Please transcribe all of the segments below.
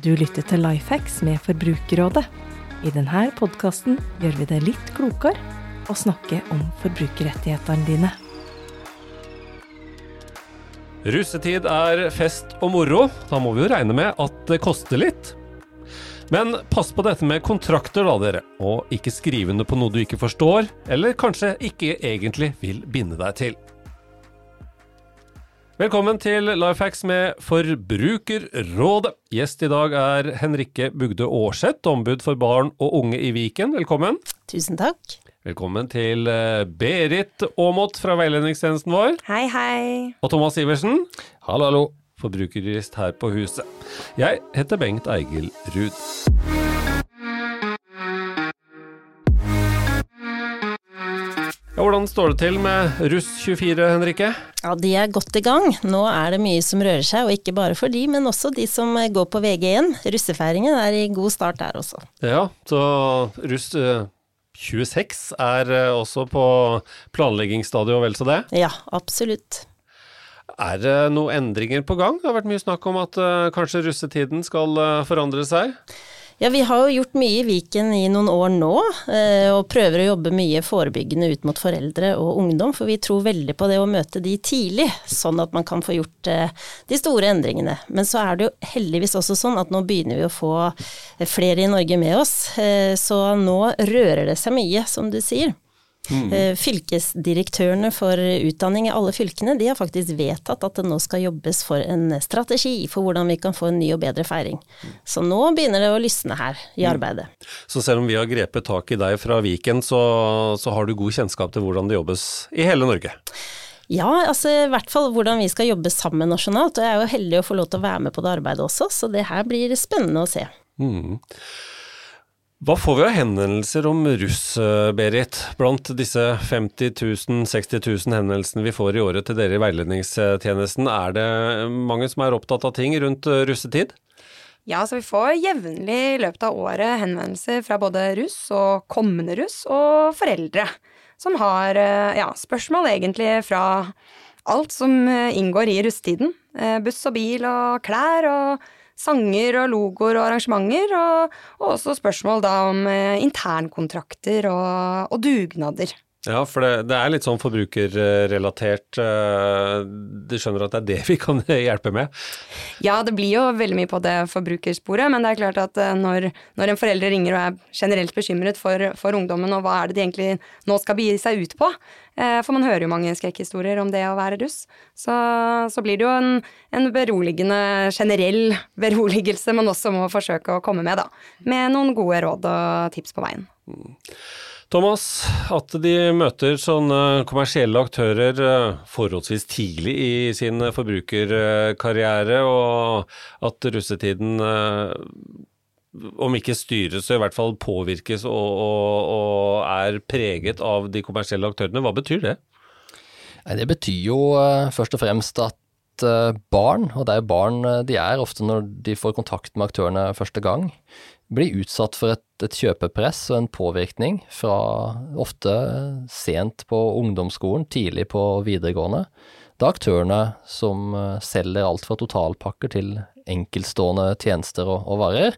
Du lytter til Lifehacks med Forbrukerrådet. I denne podkasten gjør vi det litt klokere å snakke om forbrukerrettighetene dine. Russetid er fest og moro. Da må vi jo regne med at det koster litt. Men pass på dette med kontrakter, da, dere. Og ikke skriv under på noe du ikke forstår, eller kanskje ikke egentlig vil binde deg til. Velkommen til Lifehacks med Forbrukerrådet. Gjest i dag er Henrikke Bugde Aarseth, ombud for barn og unge i Viken. Velkommen. Tusen takk. Velkommen til eh, Berit Aamodt fra veiledningstjenesten vår. Hei, hei. Og Thomas Iversen, Hallo, hallo. forbrukerjurist her på huset. Jeg heter Bengt Eigil Ruud. Hvordan står det til med Russ 24, Henrikke? Ja, de er godt i gang. Nå er det mye som rører seg, og ikke bare for de, men også de som går på VG1. Russefeiringen er i god start der også. Ja, så Russ eh, 26 er eh, også på planleggingsstadiet og vel så det. Ja, absolutt. Er det noen endringer på gang? Det har vært mye snakk om at eh, kanskje russetiden skal eh, forandre seg. Ja, vi har jo gjort mye i Viken i noen år nå, eh, og prøver å jobbe mye forebyggende ut mot foreldre og ungdom, for vi tror veldig på det å møte de tidlig, sånn at man kan få gjort eh, de store endringene. Men så er det jo heldigvis også sånn at nå begynner vi å få flere i Norge med oss, eh, så nå rører det seg mye, som du sier. Eh, Fylkesdirektørene for utdanning i alle fylkene de har faktisk vedtatt at det nå skal jobbes for en strategi for hvordan vi kan få en ny og bedre feiring. Så nå begynner det å lysne her i arbeidet. Så selv om vi har grepet tak i deg fra Viken, så, så har du god kjennskap til hvordan det jobbes i hele Norge. Ja, altså i hvert fall hvordan vi skal jobbe sammen nasjonalt. Og jeg er jo heldig å få lov til å være med på det arbeidet også, så det her blir spennende å se. Mm. Hva får vi av henvendelser om russ, Berit, blant disse 50 000, 60 000 henvendelsene vi får i året til dere i veiledningstjenesten? Er det mange som er opptatt av ting rundt eh, russetid? Ja, så vi får jevnlig i løpet av året henvendelser fra både russ og kommende russ og foreldre som har eh, ja, spørsmål egentlig fra alt som eh, inngår i russetiden. Buss og bil og klær og sanger og logoer og arrangementer, og, og også spørsmål da om eh, internkontrakter og, og dugnader. Ja, for det, det er litt sånn forbrukerrelatert. eh, Du skjønner at det er det vi kan hjelpe med? Ja, det blir jo veldig mye på det forbrukersporet, men det er klart at eh, når, når en forelder ringer og er generelt bekymret for, for ungdommen, og hva er det de egentlig nå skal begi seg ut på, eh, for man hører jo mange skrekkhistorier om det å være russ, så, så blir det jo en, en beroligende, generell beroligelse man også må forsøke å komme med, da. Med noen gode råd og tips på veien. Thomas, at de møter sånne kommersielle aktører eh, forholdsvis tidlig i sin forbrukerkarriere, og at russetiden eh, om ikke styres, så i hvert fall påvirkes og, og, og er preget av de kommersielle aktørene. Hva betyr det? Nei, det betyr jo eh, først og fremst at barn, og det er jo barn de er ofte når de får kontakt med aktørene første gang, blir utsatt for et, et kjøpepress og en påvirkning fra ofte sent på ungdomsskolen, tidlig på videregående. Da aktørene som eh, selger alt fra totalpakker til enkeltstående tjenester og, og varer,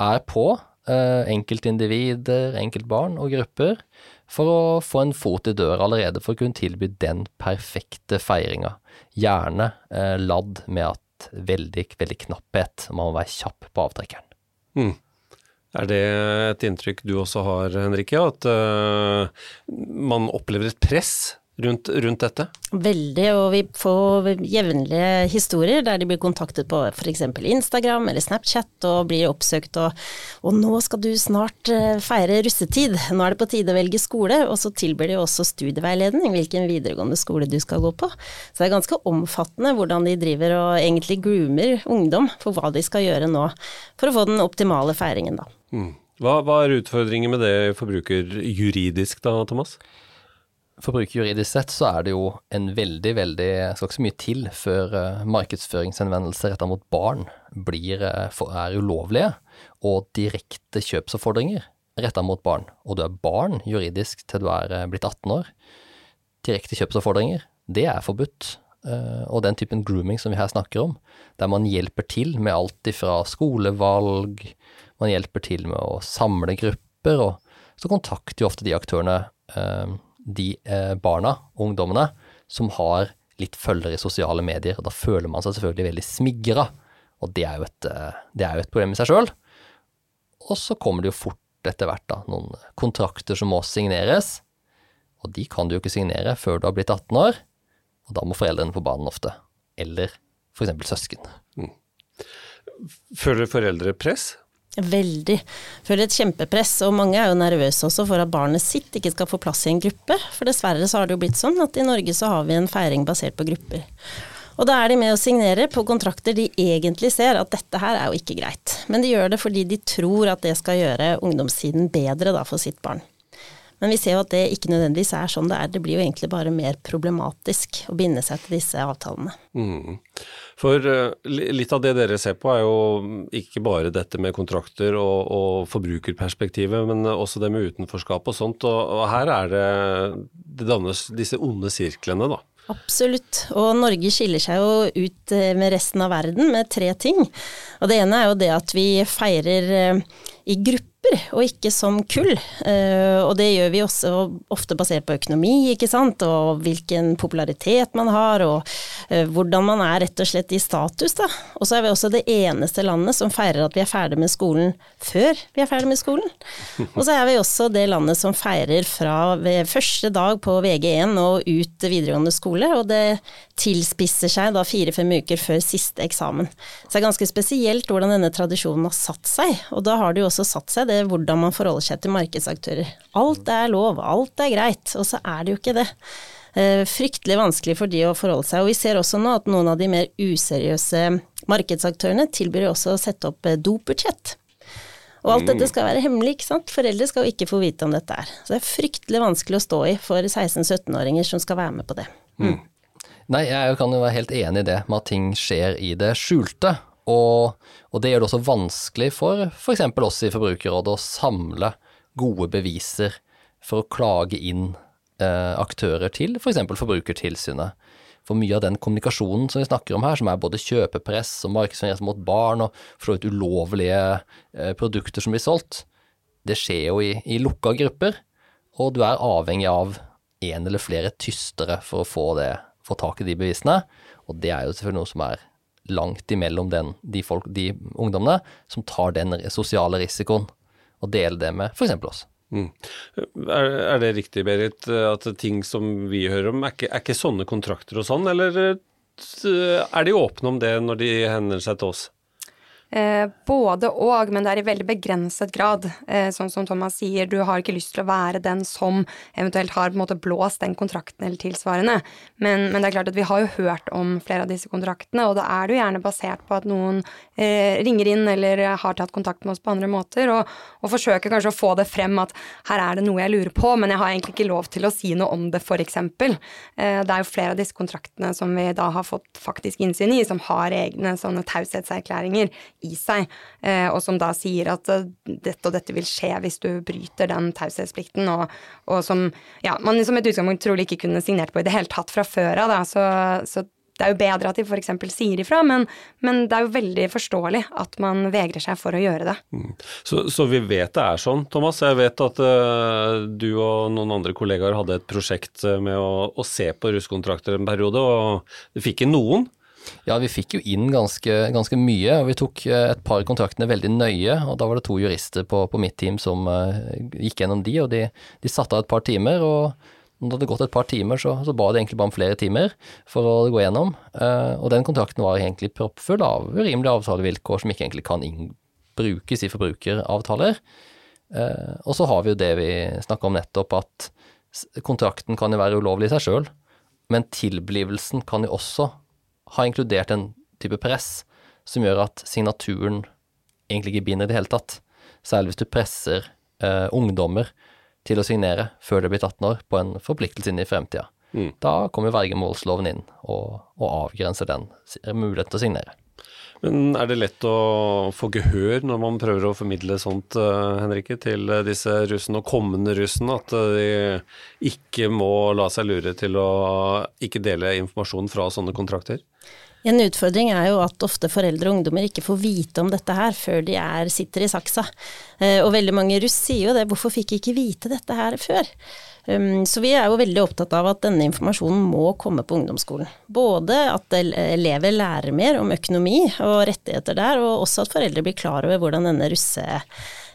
er på eh, enkeltindivider, enkeltbarn og grupper for å få en fot i døra allerede for å kunne tilby den perfekte feiringa. Gjerne eh, ladd med at veldig, veldig knapphet, man må være kjapp på avtrekkeren. Mm. Er det et inntrykk du også har, Henrikke, at eh, man opplever et press rundt, rundt dette? Veldig, og vi får jevnlige historier der de blir kontaktet på f.eks. Instagram eller Snapchat og blir oppsøkt og, og nå skal du snart eh, feire russetid, nå er det på tide å velge skole, og så tilbyr de også studieveiledning, hvilken videregående skole du skal gå på. Så det er ganske omfattende hvordan de driver og egentlig groomer ungdom for hva de skal gjøre nå, for å få den optimale feiringen, da. Mm. Hva, hva er utfordringen med det forbrukerjuridisk da, Thomas? Forbrukerjuridisk sett så er det jo en veldig, veldig Skal ikke så mye til før uh, markedsføringshenvendelser retta mot barn blir, uh, er ulovlige, og direkte kjøpsoppfordringer retta mot barn, og du er barn juridisk til du er uh, blitt 18 år, direkte kjøpsoppfordringer, det er forbudt. eh, og den typen grooming som vi her snakker om, der man hjelper til med alt ifra skolevalg, man hjelper til med å samle grupper, og så kontakter jo ofte de aktørene eh, de eh, barna, ungdommene, som har litt følgere i sosiale medier, og da føler man seg selvfølgelig veldig smigra, og det er jo et, det er jo et problem i seg sjøl. Og så kommer det jo fort etter hvert da, noen kontrakter som må signeres, og de kan du jo ikke signere før du har blitt 18 år, og da må foreldrene på banen ofte, eller f.eks. søsken. Mm. Føler foreldre press? Veldig. Føler et kjempepress, og mange er jo nervøse også for at barnet sitt ikke skal få plass i en gruppe. For dessverre så har det jo blitt sånn at i Norge så har vi en feiring basert på grupper. Og da er de med å signere på kontrakter de egentlig ser at dette her er jo ikke greit. Men de gjør det fordi de tror at det skal gjøre ungdomstiden bedre da for sitt barn. Men vi ser jo at det ikke nødvendigvis er sånn det er. Det blir jo egentlig bare mer problematisk å binde seg til disse avtalene. Mm. For uh, litt av det dere ser på er jo ikke bare dette med kontrakter og, og forbrukerperspektivet, men også det med utenforskap og sånt. Og, og her er det det dannes disse onde sirklene, da. Absolutt. Og Norge skiller seg jo ut eh, med resten av verden med tre ting. Og det ene er jo det at vi feirer eh, i gruppe grupper, og ikke som kull. Uh, og det gjør vi også ofte basert på økonomi, ikke sant, og hvilken popularitet man har, og uh, hvordan man er rett og slett i status, da. Og så er vi også det eneste landet som feirer at vi er ferdig med skolen før vi er ferdig med skolen. Og så er vi også det landet som feirer fra første dag på VG1 og ut videregående skole, og det tilspisser seg da fire-fem uker før siste eksamen. Så det er ganske spesielt hvordan denne tradisjonen har satt seg, og da har det jo også satt seg det hvordan man forholder seg til markedsaktører. Alt er lov, alt er greit, og så er det jo ikke det. Eh, fryktelig vanskelig for de å forholde seg. Og vi ser også nå at noen av de mer useriøse markedsaktørene tilbyr også å sette opp eh, dopbudsjett. Og alt dette skal være hemmelig, ikke sant. Foreldre skal jo ikke få vite om dette er. Så det er fryktelig vanskelig å stå i for 16-17-åringer som skal være med på det. Mm. Nei, jeg kan jo være helt enig i det med at ting skjer i det skjulte. Og, og det gjør det også vanskelig for f.eks. oss i Forbrukerrådet å samle gode beviser for å klage inn eh, aktører til f.eks. For Forbrukertilsynet. For mye av den kommunikasjonen som vi snakker om her, som er både kjøpepress og markedsføring mot barn, og for så vidt ulovlige eh, produkter som blir solgt, det skjer jo i, i lukka grupper, og du er avhengig av en eller flere tystere for å få, det, få tak i de bevisene. Og det er jo selvfølgelig noe som er langt imellom den, de, folk, de ungdommene som tar den sosiale risikoen, og deler det med f.eks. oss. Mm. Er, er, det riktig, Berit, at ting som vi hører om, er ikke, er ikke sånne kontrakter og sånn, eller eh, er de åpne om det når de hender seg til oss? Eh, både og, men det er i veldig begrenset grad. Sånn som Thomas sier, du har ikke lyst til å være den som eventuelt har måte blåst den kontrakten eller tilsvarende. Men, men, det er klart at vi har jo hørt om flere av disse kontraktene, og da er det jo gjerne basert på at noen eh, ringer inn eller har tatt kontakt med oss på andre måter, og, og, forsøker kanskje å få det frem at her er det noe jeg lurer på, men jeg har egentlig ikke lov til å si noe om det, f.eks. Eh, det er jo flere av disse kontraktene som vi da har fått faktisk innsyn i, som har egne sånne taushetserklæringer i seg, eh, og som da sier at eh, dette og dette vil skje hvis du bryter den taushetsplikten, og, og, som ja, man som et utgangspunkt trolig ikke kunne signert på i det hele tatt fra før av, så, så det er jo bedre at de f.eks. sier ifra, men, men, det er jo veldig forståelig at man vegrer seg for å gjøre det. Mm. Så, så, vi vet det er sånn, Thomas. Jeg vet at uh, du og noen andre kollegaer hadde et prosjekt med å, å se på russkontrakter en periode, og du fikk inn noen. Ja, vi fikk jo inn ganske, ganske, mye, og vi tok eh, et par kontraktene veldig nøye. og Da var det to jurister på, på mitt team som uh, gikk gjennom de, og de, de satte av et par timer. og når det hadde gått et par timer, så, så ba de egentlig bare om flere timer for å gå gjennom. Uh, og den kontrakten var egentlig proppfull av urimelige avtalevilkår som ikke egentlig kan brukes i forbrukeravtaler. Og så har vi jo det vi snakka om nettopp, at kontrakten kan jo være ulovlig i seg sjøl, men tilblivelsen kan jo også har inkludert en type press som gjør at signaturen egentlig ikke binder i det hele tatt. Særlig hvis du presser eh, ungdommer til å signere før de blir 18 år på en forpliktelse inn i fremtida. Mm. Da kommer vergemålsloven inn og, og, avgrenser den muligheten til å signere. Men er det lett å få gehør når man prøver å formidle sånt, Henrikke, Henrike, til eh, disse russene og kommende russene? At eh, de ikke må la seg lure til å ikke dele informasjon fra sånne kontrakter? En utfordring er jo at ofte foreldre og ungdommer ikke får vite om dette her før de er, sitter i saksa. Og veldig mange russ sier jo det, hvorfor fikk jeg ikke vite dette her før? Um, så vi er jo veldig opptatt av at denne informasjonen må komme på ungdomsskolen. Både at elever lærer mer om økonomi og rettigheter der, og også at foreldre blir klar over hvordan denne russe...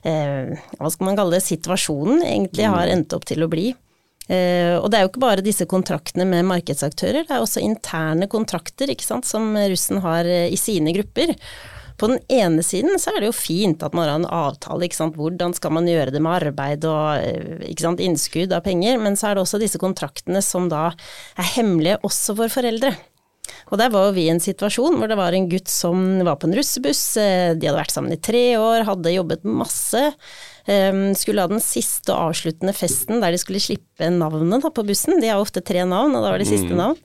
Eh, hva skal man kalle det, situasjonen egentlig har endt opp til å bli. Uh, og det er jo ikke bare disse kontraktene med markedsaktører, det er også interne kontrakter sant, som russen har uh, i sine grupper. På den ene siden så er det jo fint at man har en avtale. Hvordan skal man gjøre det med arbeid og eh, sant, innskudd av penger. Men så er det også disse kontraktene som da er hemmelige også for foreldre. Og der var vi i en situasjon hvor det var en gutt som var på en russebuss. Eh, de hadde vært sammen i tre år, hadde jobbet masse. Ehm, skulle ha den siste og avsluttende festen der de skulle slippe navnet på bussen. De har ofte tre navn, og da var det siste mm. navn.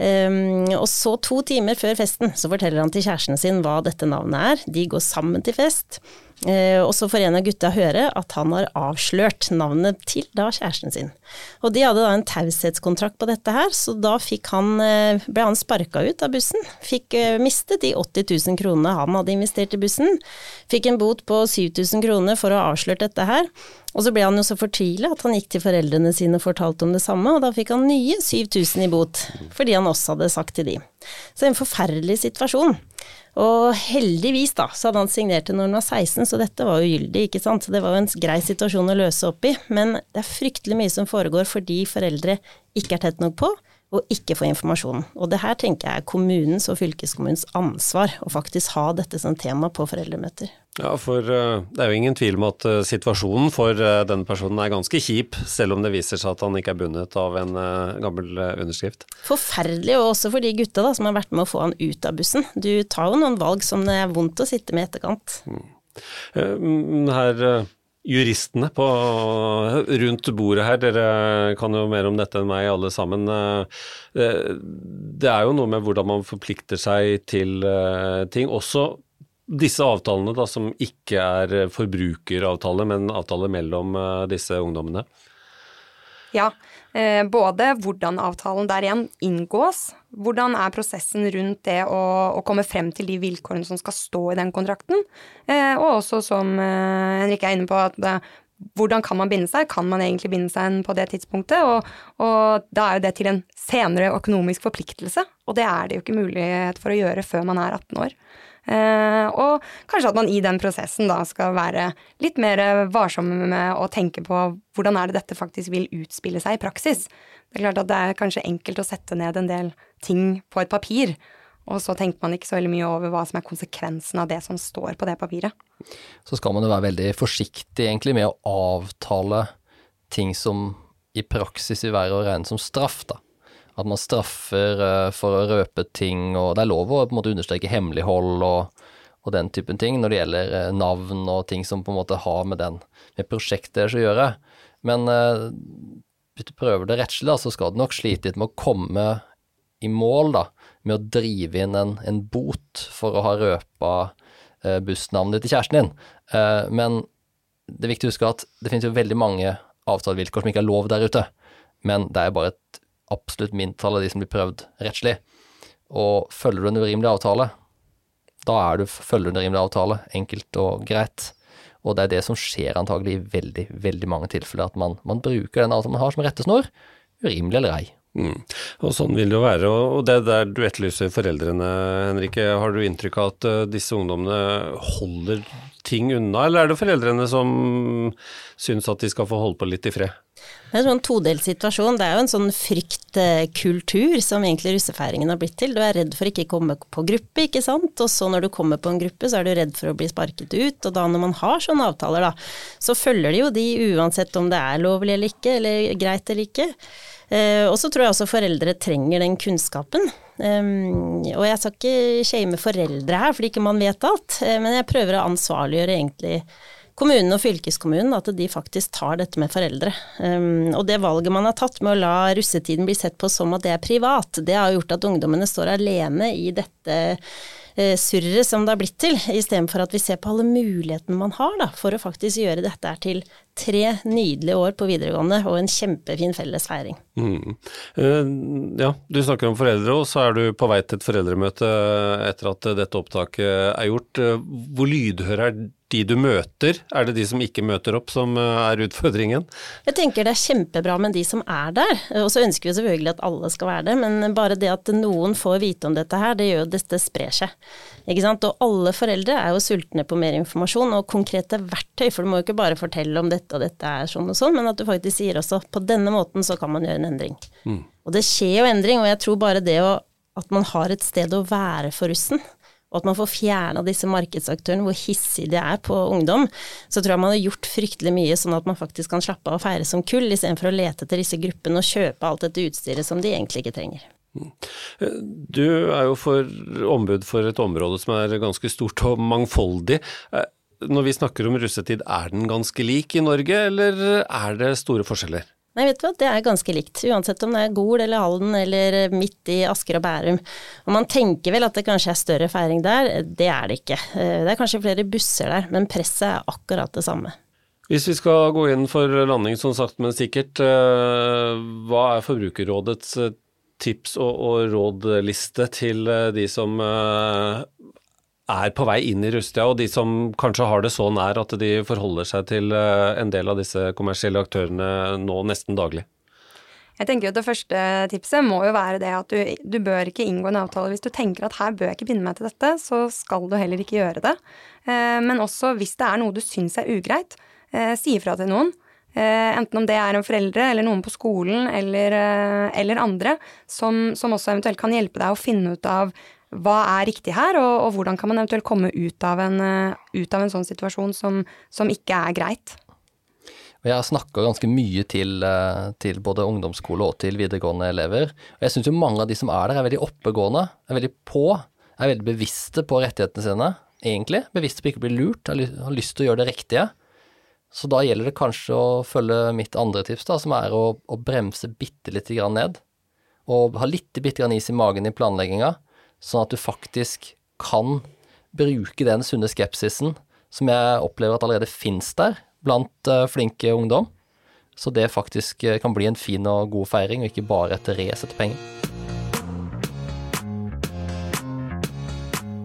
Um, og så to timer før festen så forteller han til kjæresten sin hva dette navnet er. De går sammen til fest. Uh, og så får en av gutta høre at han har avslørt navnet til da kjæresten sin. Og de hadde da en taushetskontrakt på dette her, så da han, uh, ble han sparka ut av bussen. Fikk uh, mistet de 80 000 kronene han hadde investert i bussen. Fikk en bot på 7000 kroner for å ha avslørt dette her. Og så ble han jo så fortvila at han gikk til foreldrene sine og fortalte om det samme, og da fikk han nye 7000 i bot, fordi han også hadde sagt til de. Så en forferdelig situasjon. Og heldigvis, da, så hadde han signert det når han var 16, så dette var ugyldig, ikke sant. Så det var jo en grei situasjon å løse opp i. Men det er fryktelig mye som foregår fordi foreldre ikke er tett nok på, og ikke få informasjon. Og det her tenker jeg er kommunens og fylkeskommunens ansvar, å faktisk ha dette som tema på foreldremøter. Ja, for uh, det er jo ingen tvil om at uh, situasjonen for uh, denne personen er ganske kjip, selv om det viser seg at han ikke er bundet av en gammel underskrift. Forferdelig, og også for de gutta da, som har vært med å få han ut av bussen. Du tar jo noen valg som det er vondt å sitte med i etterkant. Mm. Her juristene på, rundt bordet her, dere kan jo mer om dette enn meg alle sammen. Det er jo noe med hvordan man forplikter seg til ting. Også disse avtalene da, som ikke er forbrukeravtale, men avtale mellom disse ungdommene? Ja, eh, både hvordan avtalen der igjen inngås, hvordan er prosessen rundt det å, å, komme frem til de vilkårene som skal stå i den kontrakten, eh, og også som eh, Henrik er inne på, at hvordan kan man binde seg? Kan man egentlig binde seg på det tidspunktet? Og, og, da er jo det til en senere økonomisk forpliktelse, og det er det jo ikke mulighet for å gjøre før man er 18 år. Eh, og kanskje at man i den prosessen da skal være litt mer varsomme med å tenke på hvordan er det dette faktisk vil utspille seg i praksis. Det er klart at det er kanskje enkelt å sette ned en del ting på et papir, og så tenker man ikke så veldig mye over hva som er konsekvensen av det som står på det papiret. Så skal man jo være veldig forsiktig egentlig med å avtale ting som i praksis vil være å regne som straff, da. At man straffer uh, for å røpe ting, og det er lov å på en måte understreke hemmelighold og, og den typen ting når det gjelder uh, navn og ting som på en måte har med, den, med prosjektet deres å gjøre. Men uh, hvis du prøver det rettslig, da, så skal du nok slite litt med å komme i mål da, med å drive inn en, en bot for å ha røpa bussnavnet til kjæresten din. men det er viktig å huske at det finnes jo veldig mange avtalevilkår som ikke er lov der ute. Men det er bare et absolutt mindretall av de som blir prøvd rettslig. Og følger du en urimelig avtale, da er du, følger du en urimelig avtale, enkelt og greit. Og det er det som skjer antagelig i veldig, veldig mange tilfeller, at man, man bruker den avtalen man har som rettesnor, urimelig eller ei. Mm. Og sånn vil det jo være. Og det der du etterlyser foreldrene, Henrike. Har du inntrykk av at uh, disse ungdommene holder ting unna, eller er det foreldrene som syns at de skal få holde på litt i fred? Det er en sånn todelt situasjon. Det er jo en sånn fryktkultur som egentlig russefeiringen har blitt til. Du er redd for ikke å komme på gruppe, ikke sant. Og så når du kommer på en gruppe, så er du redd for å bli sparket ut. Og da når man har sånne avtaler, da, så følger de jo de uansett om det er lovlig eller ikke, eller greit eller ikke. Eh, og så tror jeg også foreldre trenger den kunnskapen. Og jeg skal ikke shame foreldre her, fordi ikke man vet alt, uh, men jeg prøver å ansvarliggjøre egentlig kommunen og fylkeskommunen, at de faktisk tar dette med foreldre. Um, og det valget man har tatt med å la russetiden bli sett på som at det er privat, det har gjort at ungdommene står alene i dette eh, surret som det har blitt til, istedenfor at vi ser på alle mulighetene man har da, for å faktisk gjøre dette til tre nydelige år på videregående og en kjempefin felles feiring. Mm. Uh, ja, du snakker om foreldre, og så er du på vei til et foreldremøte etter at dette opptaket er gjort. Uh, hvor lydhøre er de du møter, er det de som ikke møter opp som eh, er utfordringen? Jeg tenker det er kjempebra med de som er der, og så ønsker vi selvfølgelig at alle skal være det, men bare det at noen får vite om dette her, det gjør jo at dette sprer seg. Ikke sant? Og alle foreldre er jo sultne på mer informasjon og konkrete verktøy, for du må jo ikke bare fortelle om dette og dette er sånn og sånn, men at du faktisk sier også på denne måten så kan man gjøre en endring. Mm. Og det skjer jo endring, og jeg tror bare det å, at man har et sted å være for russen, og at man får fjerna disse markedsaktørene, hvor hissige de er på ungdom, så tror jeg man har gjort fryktelig mye sånn at man faktisk kan slappe av og feire som kull, istedenfor å lete etter disse gruppene og kjøpe alt dette utstyret som de egentlig ikke trenger. Du er jo for ombud for et område som er ganske stort og mangfoldig. Når vi snakker om russetid, er den ganske lik i Norge, eller er det store forskjeller? Nei, vet du hva, det er ganske likt, uansett om det er Gol eller Halden eller midt i Asker og Bærum. Og man tenker vel at det kanskje er større feiring der, det er det ikke. Eh, det er kanskje flere busser der, men presset er akkurat det samme. Hvis vi skal gå inn for landing som sagt, men sikkert, eh, hva er Forbrukerrådets eh, tips og, og rådliste til de som er på vei inn i Rustia, og de som kanskje har det så nær at de forholder seg til eh, en del av disse kommersielle aktørene nå nesten daglig? Jeg tenker at Det første tipset må jo være det at du, du, bør ikke inngå en avtale hvis du tenker at her bør jeg ikke binde meg til dette, så skal du heller ikke gjøre det. Eh, men også hvis det er noe du syns er ugreit, eh, si ifra til noen. Enten om det er en foreldre eller noen på skolen eller, eller andre, som, som også eventuelt kan hjelpe deg å finne ut av hva er riktig her, og, og, hvordan kan man eventuelt komme ut av en, eh, ut av en sånn situasjon som, som, ikke er greit? Jeg har snakka ganske mye til, eh, til, både ungdomsskole og til videregående elever. Og jeg syns jo mange av de som er der, er veldig oppegående, er veldig på, er veldig bevisste på rettighetene sine, egentlig. Bevisste på ikke å bli lurt, har lyst til å gjøre det riktige. Så da gjelder det kanskje å følge mitt andre tips, da, som er å, å bremse bitte lite grann ned. Og ha litt bitte grann is i magen i planlegginga sånn at du faktisk kan bruke den sunne skepsisen som jeg opplever at allerede finnes der blant uh, flinke ungdom. Så det faktisk uh, kan bli en fin og god feiring, og ikke bare et race etter penger.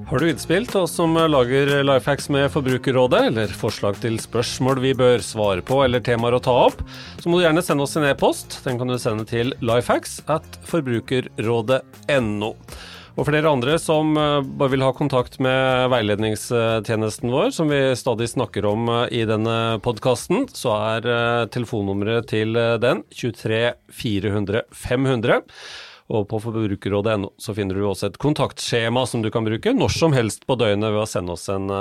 Har du innspill til oss som lager Lifehacks med Forbrukerrådet, eller forslag til spørsmål vi bør svare på eller temaer å ta opp, så må du gjerne sende oss en e-post. Den kan du sende til lifehacks at forbrukerrådet.no. Og flere andre som eh, bare vil ha kontakt med veiledningstjenesten vår, som vi stadig snakker om eh, i denne podkasten, så er eh, telefonnummeret til den 23 400 500. Og på forbrukerrådet.no så finner du også et kontaktskjema som du kan bruke når som helst på døgnet ved å sende oss en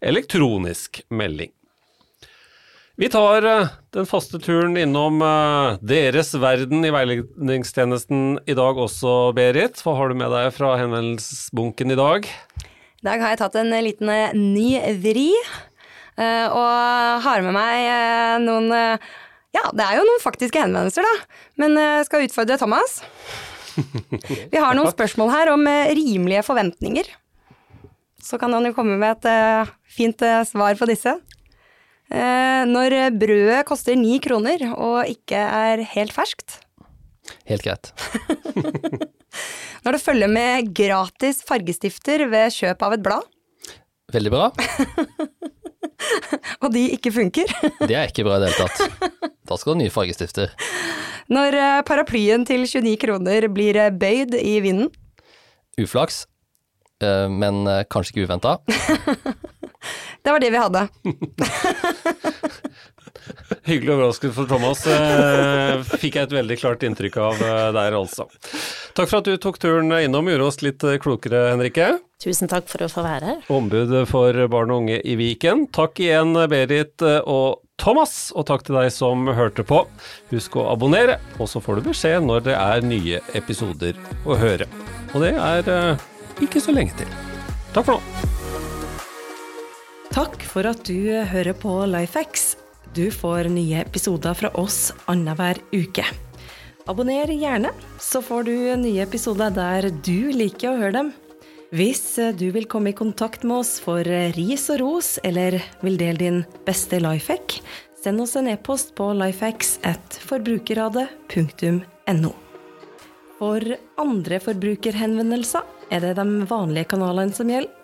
elektronisk melding. Vi tar uh, den faste turen innom uh, deres verden i veiledningstjenesten i dag også, Berit. Hva har du med deg fra henvendelsesbunken i dag? I dag har jeg tatt en liten ny vri, og har med meg noen Ja, det er jo noen faktiske henvendelser, da, men jeg skal utfordre Thomas. Vi har noen spørsmål her om rimelige forventninger. Så kan han jo komme med et fint svar på disse. Eh, når brødet koster ni kroner og ikke er helt ferskt. Helt greit. når det følger med gratis fargestifter ved kjøp av et blad. Veldig bra. og de ikke funker. det er ikke bra i det hele tatt. Da skal du ha nye fargestifter. Når eh, paraplyen til 29 kroner blir eh, bøyd i vinden. Uflaks, men kanskje ikke uventa. Det var det vi hadde. Hyggelig overraskelse for Thomas. Eh, fikk jeg et veldig klart inntrykk av eh, der, altså. Takk for at du tok turen innom, gjorde oss litt eh, klokere, Henrike. Tusen takk for å få være her. Ombud for barn og unge i Viken. Takk igjen, Berit og Thomas, og takk til deg som hørte på. Husk å abonnere, og så får du beskjed når det er nye episoder å høre. Og det er ikke så lenge til. Takk for nå. Takk for at du hører på Lifehacks. Du får nye episoder fra oss annenhver uke. Abonner gjerne, så får du nye episoder der du liker å høre dem. Hvis du vil komme i kontakt med oss for ris og ros, eller vil dele din beste lifehack, send oss en e-post på lifehacks at forbrukerrådet.no. For andre forbrukerhenvendelser er det de vanlige kanalene som gjelder.